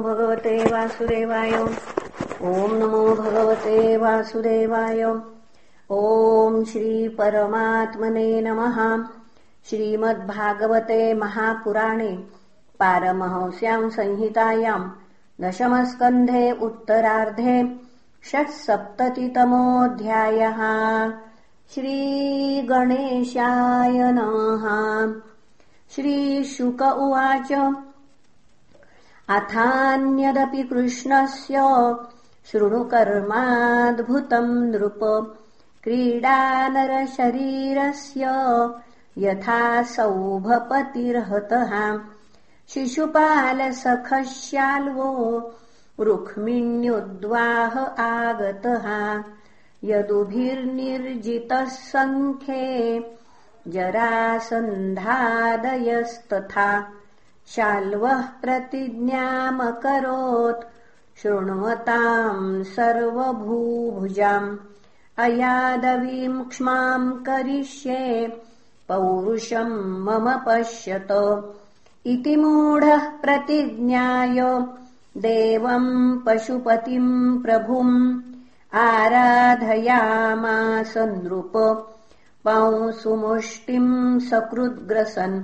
भगवते वासुदेवाय। ॐ नमो भगवते वासुदेवाय। ॐ श्रीपरमात्मने नमः। श्रीमद्भागवते महापुराणे पारमहंस्याम् संहितायाम् दशमस्कन्धे उत्तरार्धे षट्सप्ततितमोऽध्यायः। श्रीगणेशाय नमः। श्रीशुक उवाच अथान्यदपि कृष्णस्य शृणुकर्माद्भुतम् नृप। क्रीडानरशरीरस्य यथा सौभपतिर्हतः। शिशुपालसखश्याल्वो रुक्मिण्युद्वाह आगतः। यदुभिर्निर्जितः सङ्ख्ये जरासन्धादयस्तथा शाल्वः प्रतिज्ञामकरोत् शृण्वताम् सर्वभूभुजाम्। अयादवीम् क्ष्माम् करिष्ये पौरुषम् मम पश्यत। इति मूढः प्रतिज्ञाय। देवम् पशुपतिम् प्रभुम्। आराधयामास नृप। पौंसुमुष्टिम् सकृद्ग्रसन्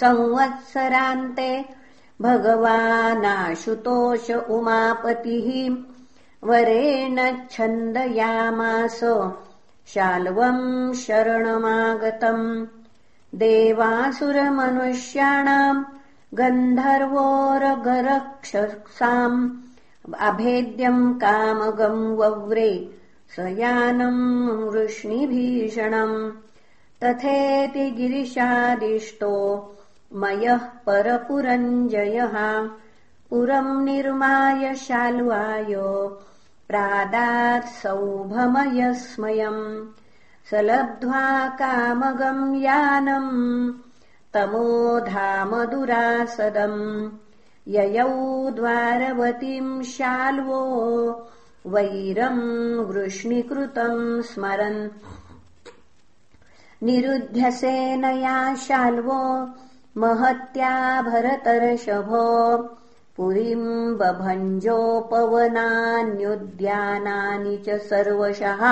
संवत्सरान्ते भगवानाशुतोष उमापतिः वरेण छन्दयामास शाल्वम् शरणमागतम् देवासुरमनुष्याणाम् गन्धर्वोरगरक्षसाम् अभेद्यम् कामगम् वव्रे स यानम् वृष्णिभीषणम् तथेति गिरिशादिष्टो मयः परपुरञ्जयः। पुरम् निर्माय शाल्वाय प्रादात्सौभमयस्मयम् स लब्ध्वा कामगम् यानम् तमोधामदुरासदम् ययौ द्वारवतीम् शाल्वो वैरम् वृष्णिकृतम् स्मरन् निरुध्यसेनया शाल्वो महत्या भरतर्षभो पुरीम् बभञ्जोपवनान्युद्यानानि च सर्वशः।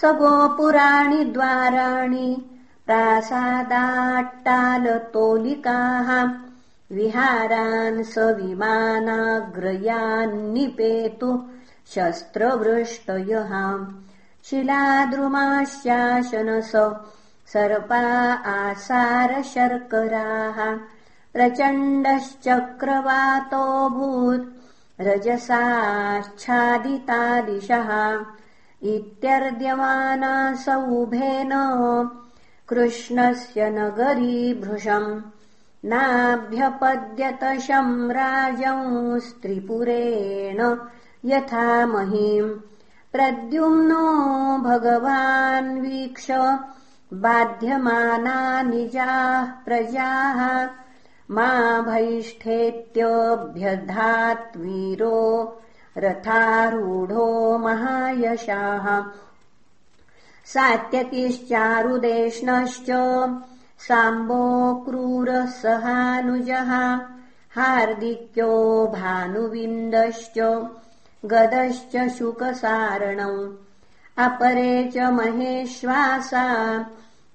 स गोपुराणि द्वाराणि प्रासादाट्टालतोलिकाः विहारान् स विमानाग्रयान्निपेतु शस्त्रवृष्टयः शिलाद्रुमाश्चाशनस सर्पा आसारशर्कराः प्रचण्डश्चक्रवातोऽभूत् रजसाच्छादितादिशः इत्यर्द्यमानासौभेन कृष्णस्य नगरीभृशम् नाभ्यपद्यतशम् राजंस्त्रिपुरेण यथा महीम् प्रद्युम्नो भगवान् वीक्ष बाध्यमाना निजाः प्रजाः मा भैष्ठेत्यभ्यधात्वीरो रथारूढो महायशाः सात्यकिश्चारुदेष्णश्च साम्बो क्रूरः सहानुजः हार्दिक्यो भानुविन्दश्च गदश्च शुकसारणौ अपरे च महेश्वासा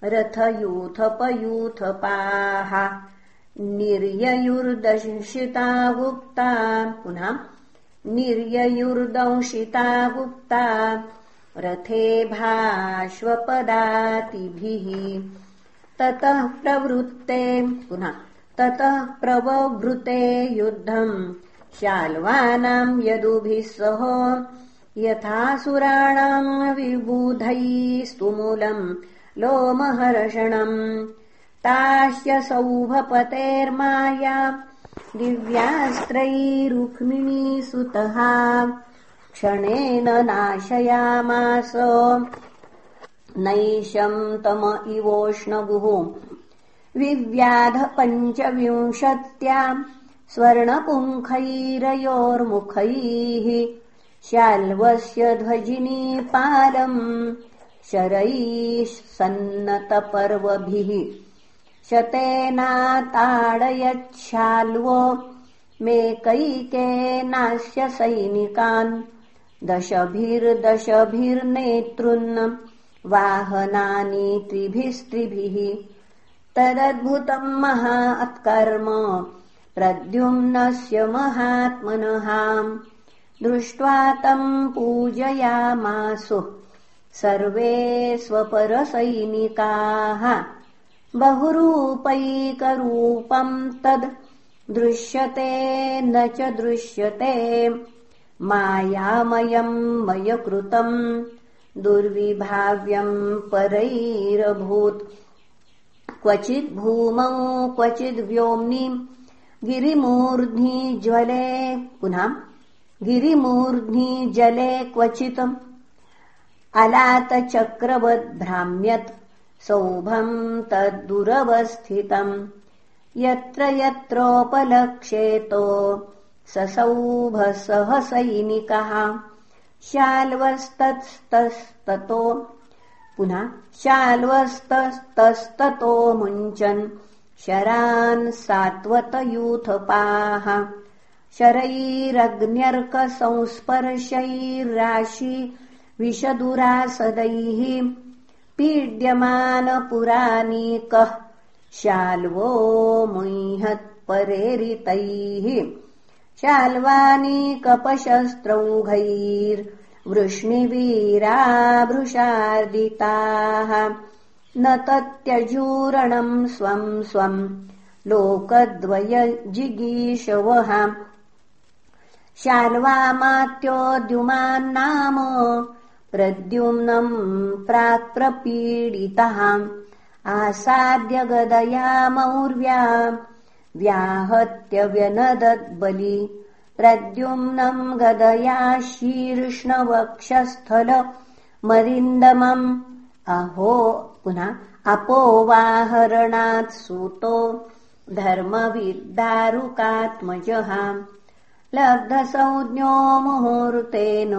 रथयूथपयूथपाः। निर्ययुर्दंशिता गुप्ता। पुनः निर्ययुर्दंशिता गुप्ता। रथे भाश्वपदातिभिः ततः प्रवृत्ते पुनः ततः प्रवभृते युद्धम् शाल्वानाम् यदुभिः सह यथासुराणाम् विबुधैस्तुमूलम् लोमहर्षणम् ताश्च सौभपतेर्माया दिव्यास्त्रैरुक्मिणीसुतः क्षणेन नाशयामास। नैशम् तम इवोष्णगुः। विव्याध पञ्चविंशत्या स्वर्णपुङ्खैरयोर्मुखैः शाल्वस्य ध्वजिनीपालम् शरैः सन्नतपर्वभिः शतेनाताडयच्छाल्वो मेकैकेनास्य सैनिकान् दशभिर्दशभिर्नेतृन् वाहनानि त्रिभिस्त्रिभिः तदद्भुतम् महात्कर्म प्रद्युम्नस्य महात्मनः। दृष्ट्वा तम् पूजयामासु सर्वे स्वपरसैनिकाः। बहुरूपैकरूपम् तद् दृश्यते न च दृश्यते। मायामयम् मय कृतम् दुर्विभाव्यम् परैरभूत्। क्वचिद् भूमौ क्वचिद्व्योम्नि गिरिमूर्ध्नि ज्वले पुनः गिरिमूर्ध्नि जले क्वचित् अलातचक्रवद्भ्राम्यत् सौभम् तद्दुरवस्थितम्। यत्र यत्रोपलक्ष्येतो ससौभः सहसैनिकः शाल्वस्तस्ततो पुनः शाल्वस्तस्ततो मुञ्चन् शरान् सात्वतयूथपाः। शरैरग्न्यर्कसंस्पर्शैर्राशि विषदुरासदैः पीड्यमानपुरानीकः शाल्वो मुह्यत्परेरितैः। शाल्वानीकपशस्त्रौघैर्वृष्णिवीराभृशार्दिताः न तत्यजूरणम् स्वम् स्वम् लोकद्वयजिगीषवः शाल्वामात्योद्युमान्नाम प्रद्युम्नम् प्राक्प्रपीडितः। आसाद्य गदया मौर्व्या व्याहत्य व्यनदद्बलि प्रद्युम्नम् गदया शीर्ष्णवक्षस्थल मरिन्दमम् अहो पुनः अपोवाहरणात् सूतो धर्मविद्दारुकात्मजः लब्धसंज्ञो मुहूर्तेन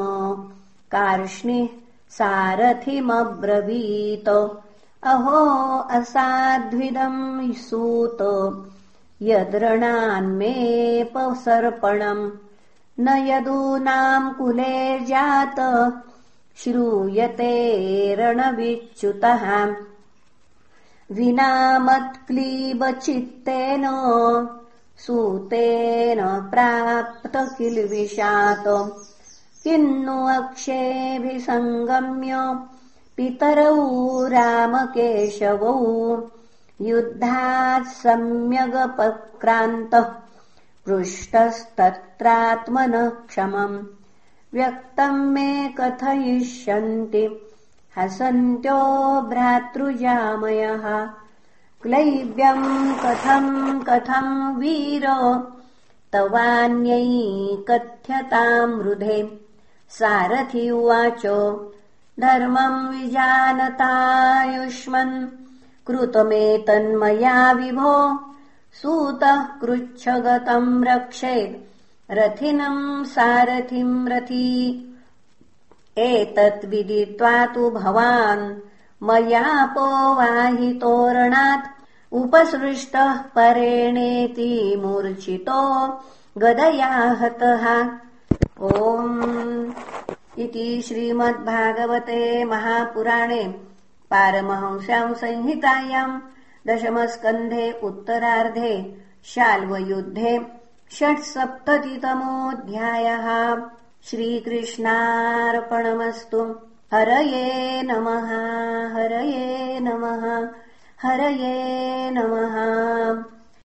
कार्ष्णिः सारथिमब्रवीत। अहो असाध्विदम् सूत यद्रणान्मेपसर्पणम्। न यदूनाम् कुले जात श्रूयते रणविच्युतः। विनामत्क्लीबचित्तेन सूतेन प्राप्त किल्विषात्। किन्नु अक्षेऽभिसङ्गम्य पितरौ रामकेशवौ। युद्धात् सम्यगपक्रान्तः पृष्टस्तत्रात्मनः क्षमम् व्यक्तम् मे कथयिष्यन्ति। हसन्त्यो भ्रातृजामयः। क्लैव्यम् कथम् कथम् वीर तवान्यै कथ्यताम् रुधे सारथि उवाच धर्मम् विजानतायुष्मन्। कृतमेतन्मया विभो सूतः कृच्छगतम् रक्षेत् रथिनम् सारथिम् रथी। एतद्विदित्वा तु भवान् मयापोवाहितोरणात् उपसृष्टः परेणेति मूर्छितो गदया हतः ओम् इति श्रीमद्भागवते महापुराणे पारमहंस्याम् संहितायाम् दशमस्कन्धे उत्तरार्धे शाल्वयुद्धे षट्सप्ततितमोऽध्यायः श्रीकृष्णार्पणमस्तु। हरये नमः हरये नमः हरये नमः